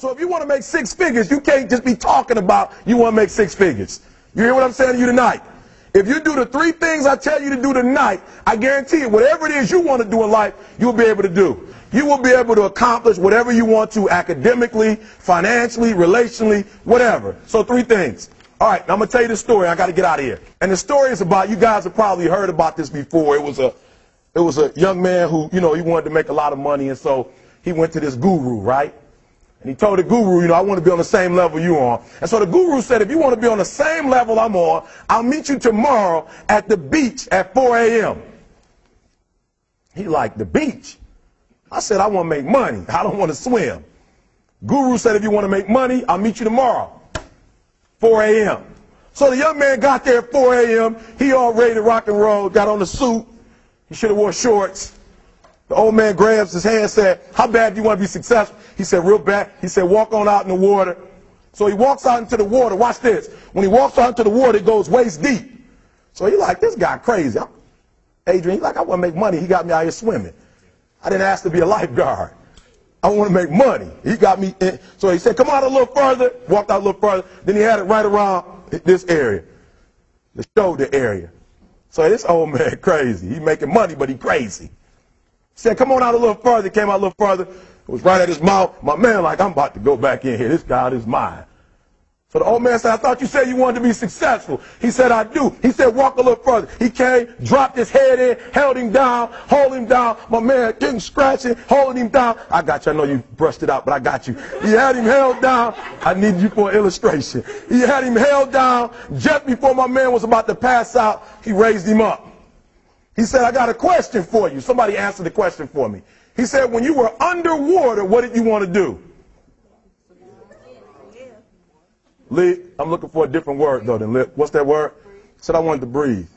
So if you want to make six figures, you can't just be talking about you want to make six figures. You hear what I'm saying to you tonight? If you do the three things I tell you to do tonight, I guarantee you, whatever it is you want to do in life, you'll be able to do. You will be able to accomplish whatever you want to academically, financially, relationally, whatever. So three things. All right, I'm going to tell you the story. I got to get out of here. And the story is about, you guys have probably heard about this before. It was a, it was a young man who, you know, he wanted to make a lot of money. And so he went to this guru, right? And he told the guru, you know, I want to be on the same level you are. And so the guru said, if you want to be on the same level I'm on, I'll meet you tomorrow at the beach at 4 a.m. He liked the beach. I said, I want to make money. I don't want to swim. Guru said, if you want to make money, I'll meet you tomorrow, 4 a.m. So the young man got there at 4 a.m. He all ready to rock and roll, got on the suit. He should have wore shorts. The old man grabs his hand and said, how bad do you want to be successful? He said, real bad. He said, walk on out in the water. So he walks out into the water. Watch this. When he walks out into the water, it goes waist deep. So he like, this guy crazy. I'm, Adrian, he like, I want to make money. He got me out here swimming. I didn't ask to be a lifeguard. I want to make money. He got me in. So he said, come out a little further. Walked out a little further. Then he had it right around this area, the shoulder area. So this old man crazy. He making money, but he crazy. Said, come on out a little further. Came out a little further. It was right at his mouth. My man like, I'm about to go back in here. This God is mine. So the old man said, I thought you said you wanted to be successful. He said, I do. He said, walk a little further. He came, dropped his head in, held him down, hold him down. My man getting scratching, holding him down. I got you. I know you brushed it out, but I got you. He had him held down. I need you for an illustration. He had him held down. Just before my man was about to pass out, he raised him up. He said, I got a question for you. Somebody answer the question for me. He said, when you were underwater, what did you want to do? Lee, I'm looking for a different word though than lip. What's that word? He said I wanted to breathe.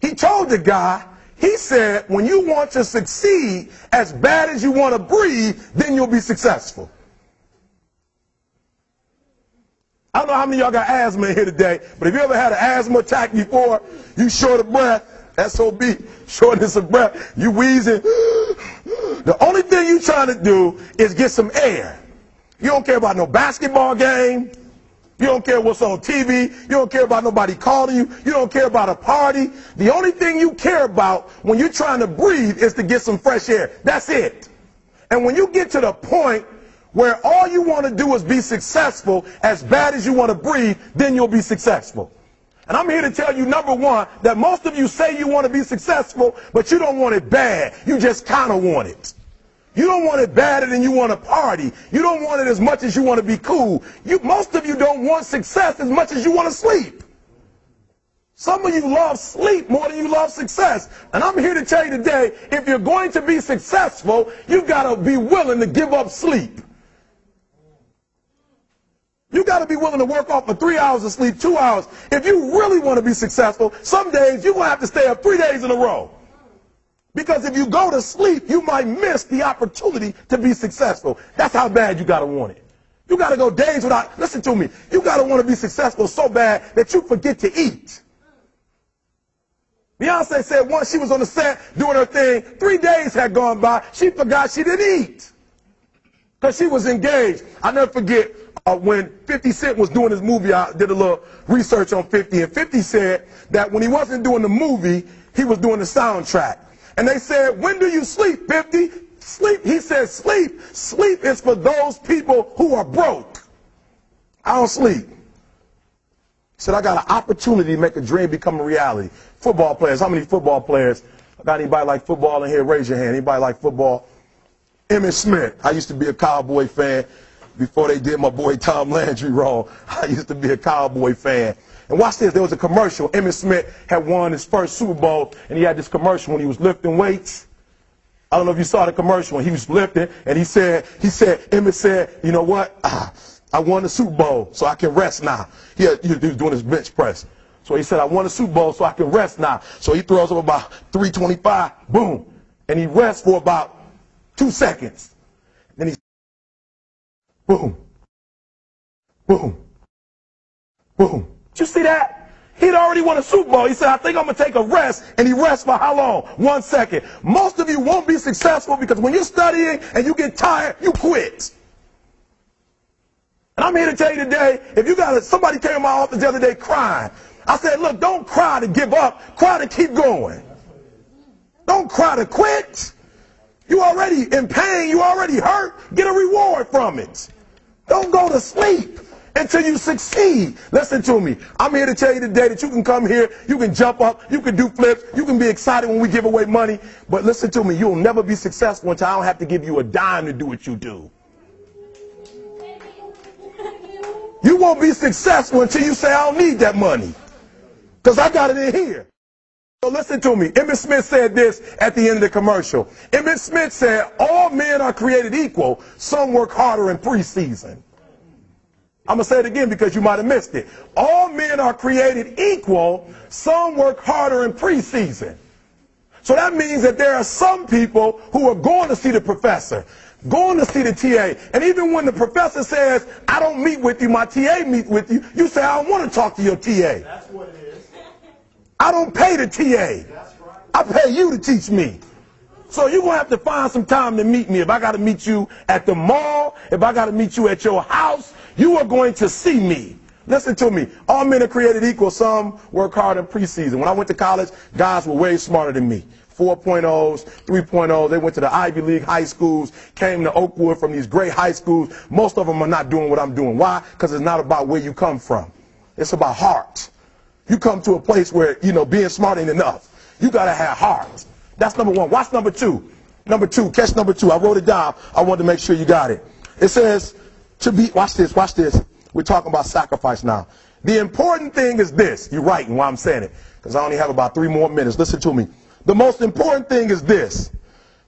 He told the guy, he said, when you want to succeed as bad as you want to breathe, then you'll be successful. I don't know how many of y'all got asthma in here today, but if you ever had an asthma attack before, you short of breath, SOB, shortness of breath, you wheezing. The only thing you trying to do is get some air. You don't care about no basketball game. You don't care what's on TV. You don't care about nobody calling you. You don't care about a party. The only thing you care about when you're trying to breathe is to get some fresh air. That's it. And when you get to the point where all you want to do is be successful as bad as you want to breathe, then you'll be successful. And I'm here to tell you, number one, that most of you say you want to be successful, but you don't want it bad. You just kind of want it. You don't want it badder than you want to party. You don't want it as much as you want to be cool. You, most of you don't want success as much as you want to sleep. Some of you love sleep more than you love success. And I'm here to tell you today, if you're going to be successful, you've got to be willing to give up sleep. You got to be willing to work off for three hours of sleep, two hours. If you really want to be successful, some days you're going to have to stay up three days in a row. Because if you go to sleep, you might miss the opportunity to be successful. That's how bad you got to want it. You got to go days without, listen to me, you got to want to be successful so bad that you forget to eat. Beyonce said once she was on the set doing her thing, three days had gone by, she forgot she didn't eat. Because she was engaged. I never forget uh, when 50 Cent was doing his movie, I did a little research on 50, and 50 said that when he wasn't doing the movie, he was doing the soundtrack. And they said, when do you sleep, 50? Sleep. He said, sleep. Sleep is for those people who are broke. I don't sleep. He said, I got an opportunity to make a dream become a reality. Football players, how many football players? Got anybody like football in here? Raise your hand. Anybody like football? Emmitt Smith. I used to be a Cowboy fan before they did my boy Tom Landry wrong. I used to be a Cowboy fan. And watch this, there was a commercial. Emmitt Smith had won his first Super Bowl, and he had this commercial when he was lifting weights. I don't know if you saw the commercial when he was lifting, and he said, he said, Emmitt said, you know what? Ah, I won the Super Bowl, so I can rest now. He, had, he was doing his bench press. So he said, I won the Super Bowl, so I can rest now. So he throws up about 325, boom, and he rests for about two seconds. Boom, boom, boom. Did you see that? He'd already won a Super Bowl. He said, I think I'm going to take a rest. And he rests for how long? One second. Most of you won't be successful because when you're studying and you get tired, you quit. And I'm here to tell you today, if you got somebody came to my office the other day crying. I said, look, don't cry to give up. Cry to keep going. Don't cry to quit. You already in pain. You already hurt. Get a reward from it. Don't go to sleep until you succeed. Listen to me. I'm here to tell you today that you can come here, you can jump up, you can do flips, you can be excited when we give away money. But listen to me, you'll never be successful until I don't have to give you a dime to do what you do. You won't be successful until you say, I don't need that money. Because I got it in here. So listen to me. Emmitt Smith said this at the end of the commercial. Emmitt Smith said, all men are created equal. Some work harder in preseason. I'm going to say it again because you might have missed it. All men are created equal. Some work harder in preseason. So that means that there are some people who are going to see the professor, going to see the TA. And even when the professor says, I don't meet with you, my TA meet with you, you say, I want to talk to your TA. That's what it is. I don't pay the TA. I pay you to teach me. So you're going to have to find some time to meet me. If I got to meet you at the mall, if I got to meet you at your house, you are going to see me. Listen to me. All men are created equal. Some work hard in preseason. When I went to college, guys were way smarter than me. 4.0s, 3.0s. They went to the Ivy League high schools, came to Oakwood from these great high schools. Most of them are not doing what I'm doing. Why? Because it's not about where you come from. It's about heart. You come to a place where, you know, being smart ain't enough. You got to have heart. That's number one. Watch number two. Number two. Catch number two. I wrote it down. I wanted to make sure you got it. It says, to be, watch this, watch this. We're talking about sacrifice now. The important thing is this. You're right writing while I'm saying it. Because I only have about three more minutes. Listen to me. The most important thing is this.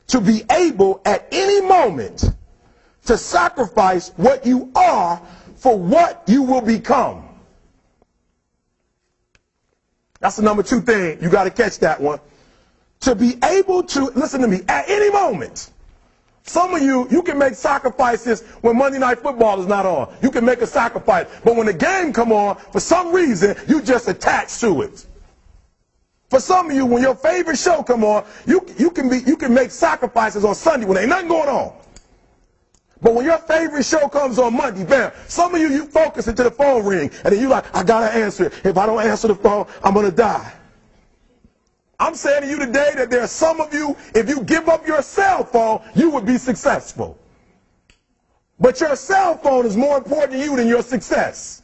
To be able at any moment to sacrifice what you are for what you will become. That's the number two thing. You got to catch that one. To be able to, listen to me, at any moment. Some of you, you can make sacrifices when Monday Night Football is not on. You can make a sacrifice. But when the game come on, for some reason, you just attach to it. For some of you, when your favorite show come on, you, you, can, be, you can make sacrifices on Sunday when ain't nothing going on. But when your favorite show comes on Monday, bam, some of you, you focus until the phone ring, and then you're like, I gotta answer it. If I don't answer the phone, I'm gonna die. I'm saying to you today that there are some of you, if you give up your cell phone, you would be successful. But your cell phone is more important to you than your success.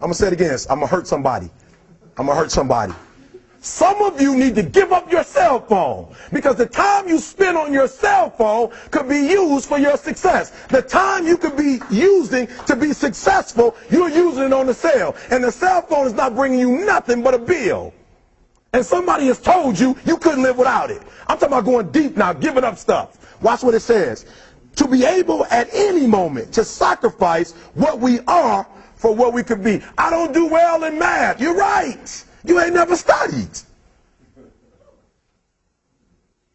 I'm gonna say it again. I'm gonna hurt somebody. I'm gonna hurt somebody. Some of you need to give up your cell phone because the time you spend on your cell phone could be used for your success. The time you could be using to be successful, you're using it on the cell. And the cell phone is not bringing you nothing but a bill. And somebody has told you you couldn't live without it. I'm talking about going deep now, giving up stuff. Watch what it says. To be able at any moment to sacrifice what we are for what we could be. I don't do well in math. You're right. You ain't never studied.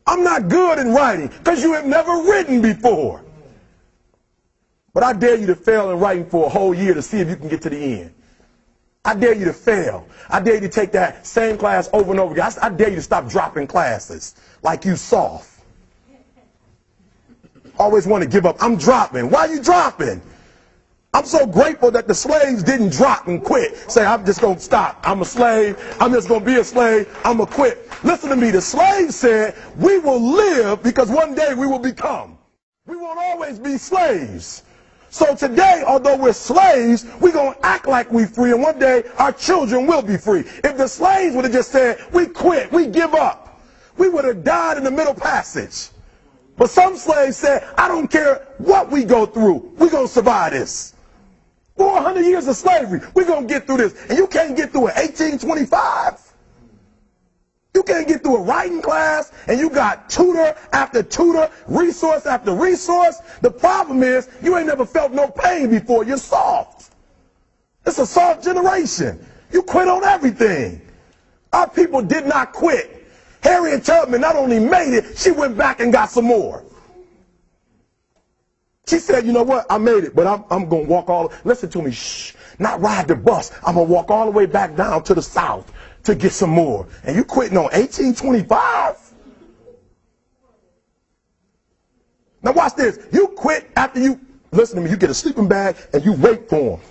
I'm not good in writing because you have never written before. But I dare you to fail in writing for a whole year to see if you can get to the end. I dare you to fail. I dare you to take that same class over and over again. I, I dare you to stop dropping classes like you soft. Always want to give up. I'm dropping. Why are you dropping? I'm so grateful that the slaves didn't drop and quit. Say, I'm just going to stop. I'm a slave. I'm just going to be a slave. I'm going to quit. Listen to me. The slaves said, we will live because one day we will become. We won't always be slaves. So today, although we're slaves, we're going to act like we're free, and one day our children will be free. If the slaves would have just said, we quit, we give up, we would have died in the middle passage. But some slaves said, I don't care what we go through, we're going to survive this. 400 years of slavery. We're going to get through this. And you can't get through it. 1825. You can't get through a writing class and you got tutor after tutor, resource after resource. The problem is you ain't never felt no pain before. You're soft. It's a soft generation. You quit on everything. Our people did not quit. Harriet Tubman not only made it, she went back and got some more. She said, you know what? I made it, but I'm, I'm going to walk all, listen to me, shh, not ride the bus. I'm going to walk all the way back down to the south to get some more. And you quitting on 1825? Now watch this. You quit after you, listen to me, you get a sleeping bag and you wait for them.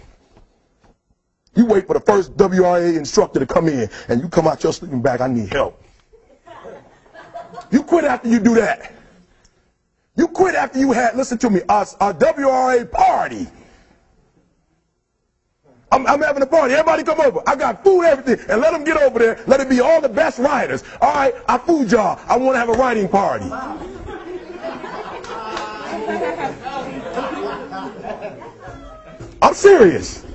You wait for the first WRA instructor to come in and you come out your sleeping bag, I need help. You quit after you do that. You quit after you had, listen to me, a, a WRA party. I'm, I'm, having a party. Everybody come over. I got food, everything. And let them get over there. Let it be all the best writers. All right, I food y'all. I want to have a writing party. I'm serious.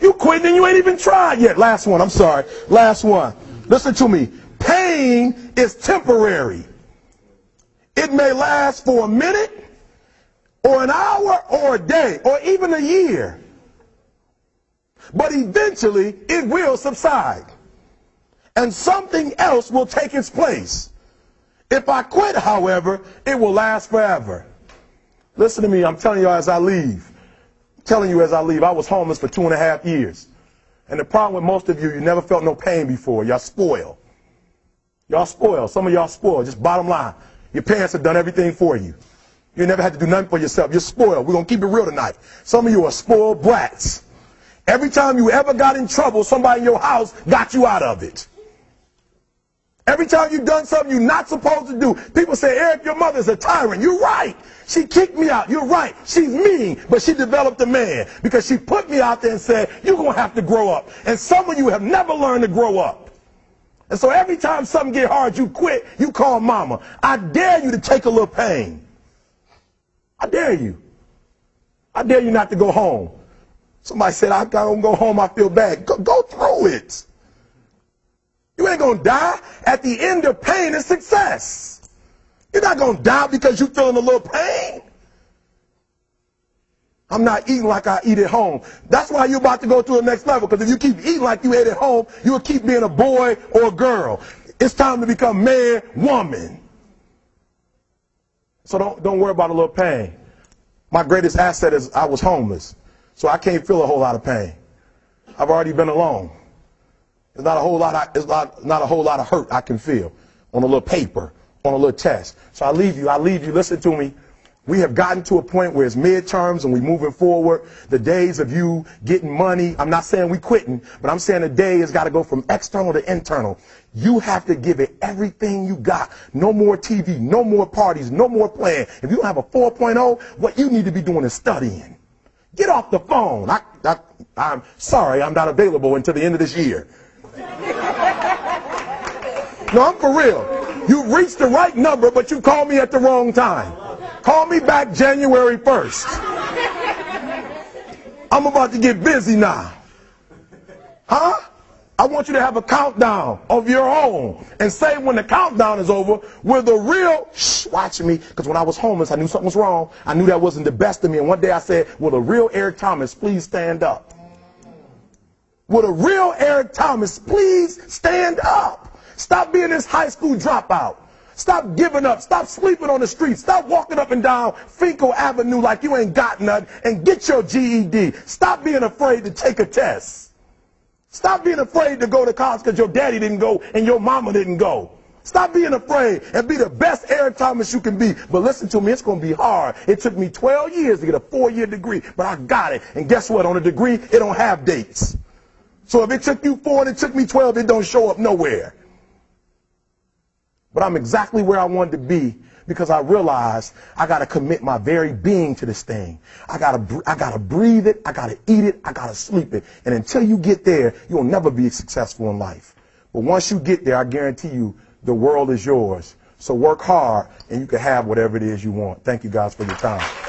You quit and you ain't even tried yet. Last one. I'm sorry. Last one. Listen to me. Pain is temporary. It may last for a minute or an hour or a day or even a year. But eventually it will subside. And something else will take its place. If I quit, however, it will last forever. Listen to me, I'm telling you as I leave. I'm telling you as I leave, I was homeless for two and a half years. And the problem with most of you, you never felt no pain before. Y'all spoiled. Y'all spoiled. Some of y'all spoiled. Just bottom line. Your parents have done everything for you. You never had to do nothing for yourself. You're spoiled. We're going to keep it real tonight. Some of you are spoiled brats. Every time you ever got in trouble, somebody in your house got you out of it. Every time you've done something you're not supposed to do, people say, Eric, your mother's a tyrant. You're right. She kicked me out. You're right. She's mean, but she developed a man because she put me out there and said, you're going to have to grow up. And some of you have never learned to grow up. And so every time something get hard, you quit, you call mama. I dare you to take a little pain. I dare you. I dare you not to go home. Somebody said, I don't go home, I feel bad. Go, go through it. You ain't going to die. At the end of pain is success. You're not going to die because you're feeling a little pain. I'm not eating like I eat at home. That's why you're about to go to the next level. Because if you keep eating like you ate at home, you'll keep being a boy or a girl. It's time to become man, woman. So don't, don't worry about a little pain. My greatest asset is I was homeless. So I can't feel a whole lot of pain. I've already been alone. It's not a whole lot. Of, it's not, not a whole lot of hurt I can feel on a little paper, on a little test. So I leave you. I leave you. Listen to me. We have gotten to a point where it's midterms and we're moving forward. The days of you getting money, I'm not saying we're quitting, but I'm saying the day has got to go from external to internal. You have to give it everything you got. No more TV, no more parties, no more playing. If you don't have a 4.0, what you need to be doing is studying. Get off the phone. I, I, I'm sorry, I'm not available until the end of this year. No, I'm for real. You reached the right number, but you called me at the wrong time. Call me back January 1st. I'm about to get busy now. Huh? I want you to have a countdown of your own and say when the countdown is over, will the real, shh, watch me, because when I was homeless, I knew something was wrong. I knew that wasn't the best of me. And one day I said, will the real Eric Thomas please stand up? Will the real Eric Thomas please stand up? Stop being this high school dropout. Stop giving up. Stop sleeping on the street. Stop walking up and down Fenkell Avenue like you ain't got nothing and get your GED. Stop being afraid to take a test. Stop being afraid to go to college because your daddy didn't go and your mama didn't go. Stop being afraid and be the best Eric Thomas you can be. But listen to me, it's going to be hard. It took me 12 years to get a four-year degree, but I got it. And guess what? On a degree, it don't have dates. So if it took you four and it took me 12, it don't show up nowhere. But I'm exactly where I wanted to be because I realized I got to commit my very being to this thing. I got to I got to breathe it, I got to eat it, I got to sleep it. And until you get there, you'll never be successful in life. But once you get there, I guarantee you the world is yours. So work hard and you can have whatever it is you want. Thank you guys for your time.